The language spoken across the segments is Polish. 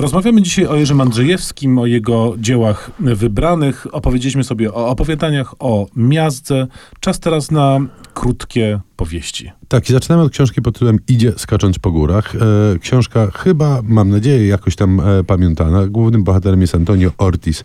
Rozmawiamy dzisiaj o Jerzym Andrzejewskim, o jego dziełach wybranych. Opowiedzieliśmy sobie o opowiadaniach, o miazdze. Czas teraz na krótkie powieści. Tak, i zaczynamy od książki pod tytułem Idzie skacząc po górach. E, książka chyba, mam nadzieję, jakoś tam e, pamiętana. Głównym bohaterem jest Antonio Ortiz,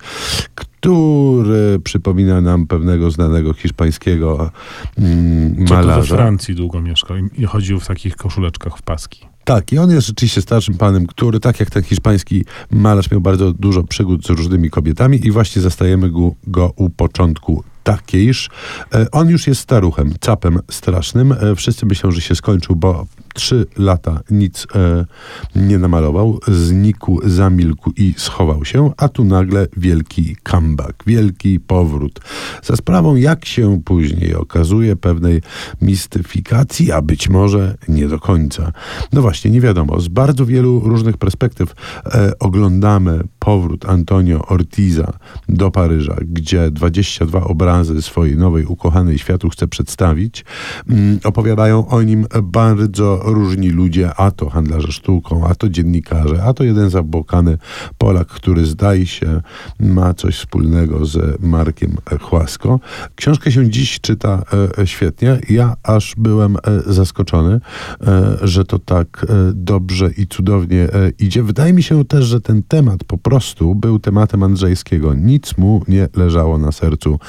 który przypomina nam pewnego znanego hiszpańskiego mm, Co to we malarza. Francji długo mieszkał i chodził w takich koszuleczkach w paski. Tak, i on jest rzeczywiście starszym panem, który, tak jak ten hiszpański malarz, miał bardzo dużo przygód z różnymi kobietami i właśnie zastajemy go, go u początku takiejż. E, On już jest staruchem, capem strasznym. E, Wszyscy myślą, że się skończył, bo trzy lata nic e, nie namalował, znikł, zamilkł i schował się, a tu nagle wielki comeback, wielki powrót. Za sprawą, jak się później okazuje, pewnej mistyfikacji, a być może nie do końca. No właśnie, nie wiadomo. Z bardzo wielu różnych perspektyw e, oglądamy powrót Antonio Ortiza do Paryża, gdzie 22 obrazy swojej nowej ukochanej światu chce przedstawić. Mm, opowiadają o nim bardzo różni ludzie, a to handlarze sztuką, a to dziennikarze, a to jeden zabłokany Polak, który zdaje się ma coś wspólnego z Markiem Chłasko. Książkę się dziś czyta e, świetnie. Ja aż byłem e, zaskoczony, e, że to tak dobrze i cudownie idzie. Wydaje mi się też, że ten temat po prostu był tematem Andrzejskiego. Nic mu nie leżało na sercu,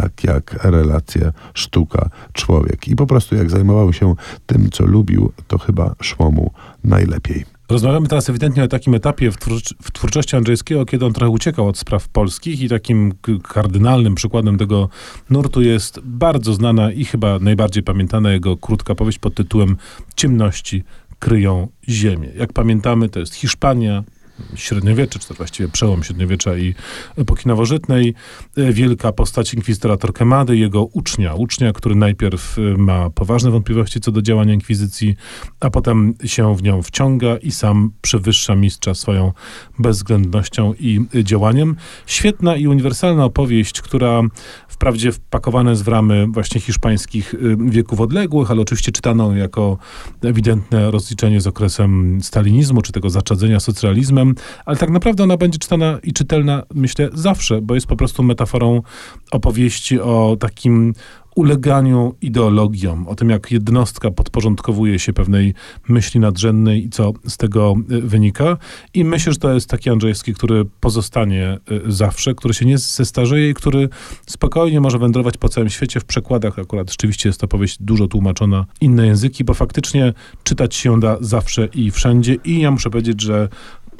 tak jak relacje sztuka-człowiek. I po prostu jak zajmował się tym, co lubił, to chyba szło mu najlepiej. Rozmawiamy teraz ewidentnie o takim etapie w, twórcz- w twórczości Andrzejskiego, kiedy on trochę uciekał od spraw polskich i takim kardynalnym przykładem tego nurtu jest bardzo znana i chyba najbardziej pamiętana jego krótka powieść pod tytułem Ciemności kryją ziemię. Jak pamiętamy, to jest Hiszpania, średniowiecze, czy to właściwie przełom średniowiecza i epoki nowożytnej. Wielka postać inkwizytora Torquemady, jego ucznia, ucznia, który najpierw e, ma poważne wątpliwości co do działania inkwizycji, a potem się w nią wciąga i sam przewyższa mistrza swoją bezwzględnością i y, działaniem. Świetna i uniwersalna opowieść, która wprawdzie wpakowana jest w ramy właśnie hiszpańskich y, wieków odległych, ale oczywiście czytano jako ewidentne rozliczenie z okresem stalinizmu, czy tego zaczadzenia socjalizmem, ale tak naprawdę ona będzie czytana i czytelna, myślę, zawsze, bo jest po prostu metaforą opowieści o takim uleganiu ideologiom, o tym, jak jednostka podporządkowuje się pewnej myśli nadrzędnej i co z tego y, wynika. I myślę, że to jest taki Andrzejewski, który pozostanie y, zawsze, który się nie zestarzeje i który spokojnie może wędrować po całym świecie w przekładach. Akurat rzeczywiście jest to powieść dużo tłumaczona inne języki, bo faktycznie czytać się da zawsze i wszędzie. I ja muszę powiedzieć, że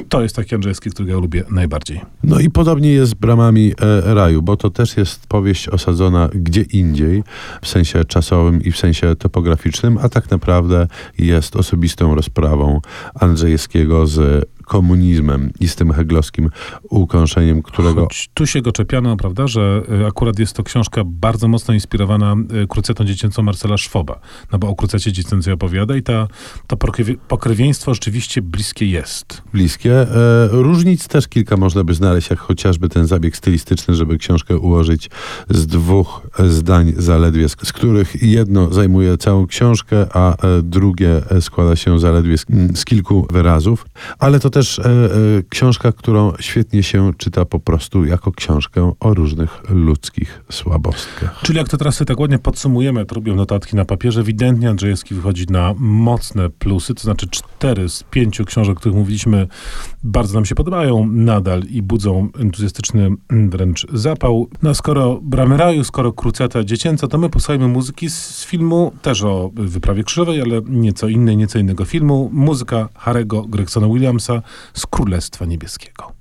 to jest taki Andrzejewski, którego ja lubię najbardziej. No i podobnie jest z Bramami e, Raju, bo to też jest powieść osadzona gdzie indziej, w sensie czasowym i w sensie topograficznym, a tak naprawdę jest osobistą rozprawą Andrzejewskiego z komunizmem i z tym heglowskim ukąszeniem, którego Choć tu się go czepiano, prawda, że y, akurat jest to książka bardzo mocno inspirowana y, krucetą dziecięcą Marcela Szwoba, no bo o krucecie dziecięcej opowiada i ta, to pokrewieństwo rzeczywiście bliskie jest. bliskie. E, różnic też kilka można by znaleźć, jak chociażby ten zabieg stylistyczny, żeby książkę ułożyć z dwóch zdań zaledwie, z, których jedno zajmuje całą książkę, a e, drugie e, składa się zaledwie z, z kilku wyrazów. Ale to też e, e, książka, którą świetnie się czyta po prostu jako książkę o różnych ludzkich słabostkach. Czyli jak to teraz sobie tak ładnie podsumujemy, to robię notatki na papierze, ewidentnie Andrzejewski wychodzi na mocne plusy, to znaczy cztery z pięciu książek, o których mówiliśmy, bardzo nam się podobają nadal i budzą entuzjastyczny wręcz zapał. No skoro Bramy Raju, skoro Kruceta dziecięca, to my posłuchajmy muzyki z filmu, też o wyprawie krzyżowej, ale nieco innej, nieco innego filmu. Muzyka Harego Gregsona Williamsa z Królestwa Niebieskiego.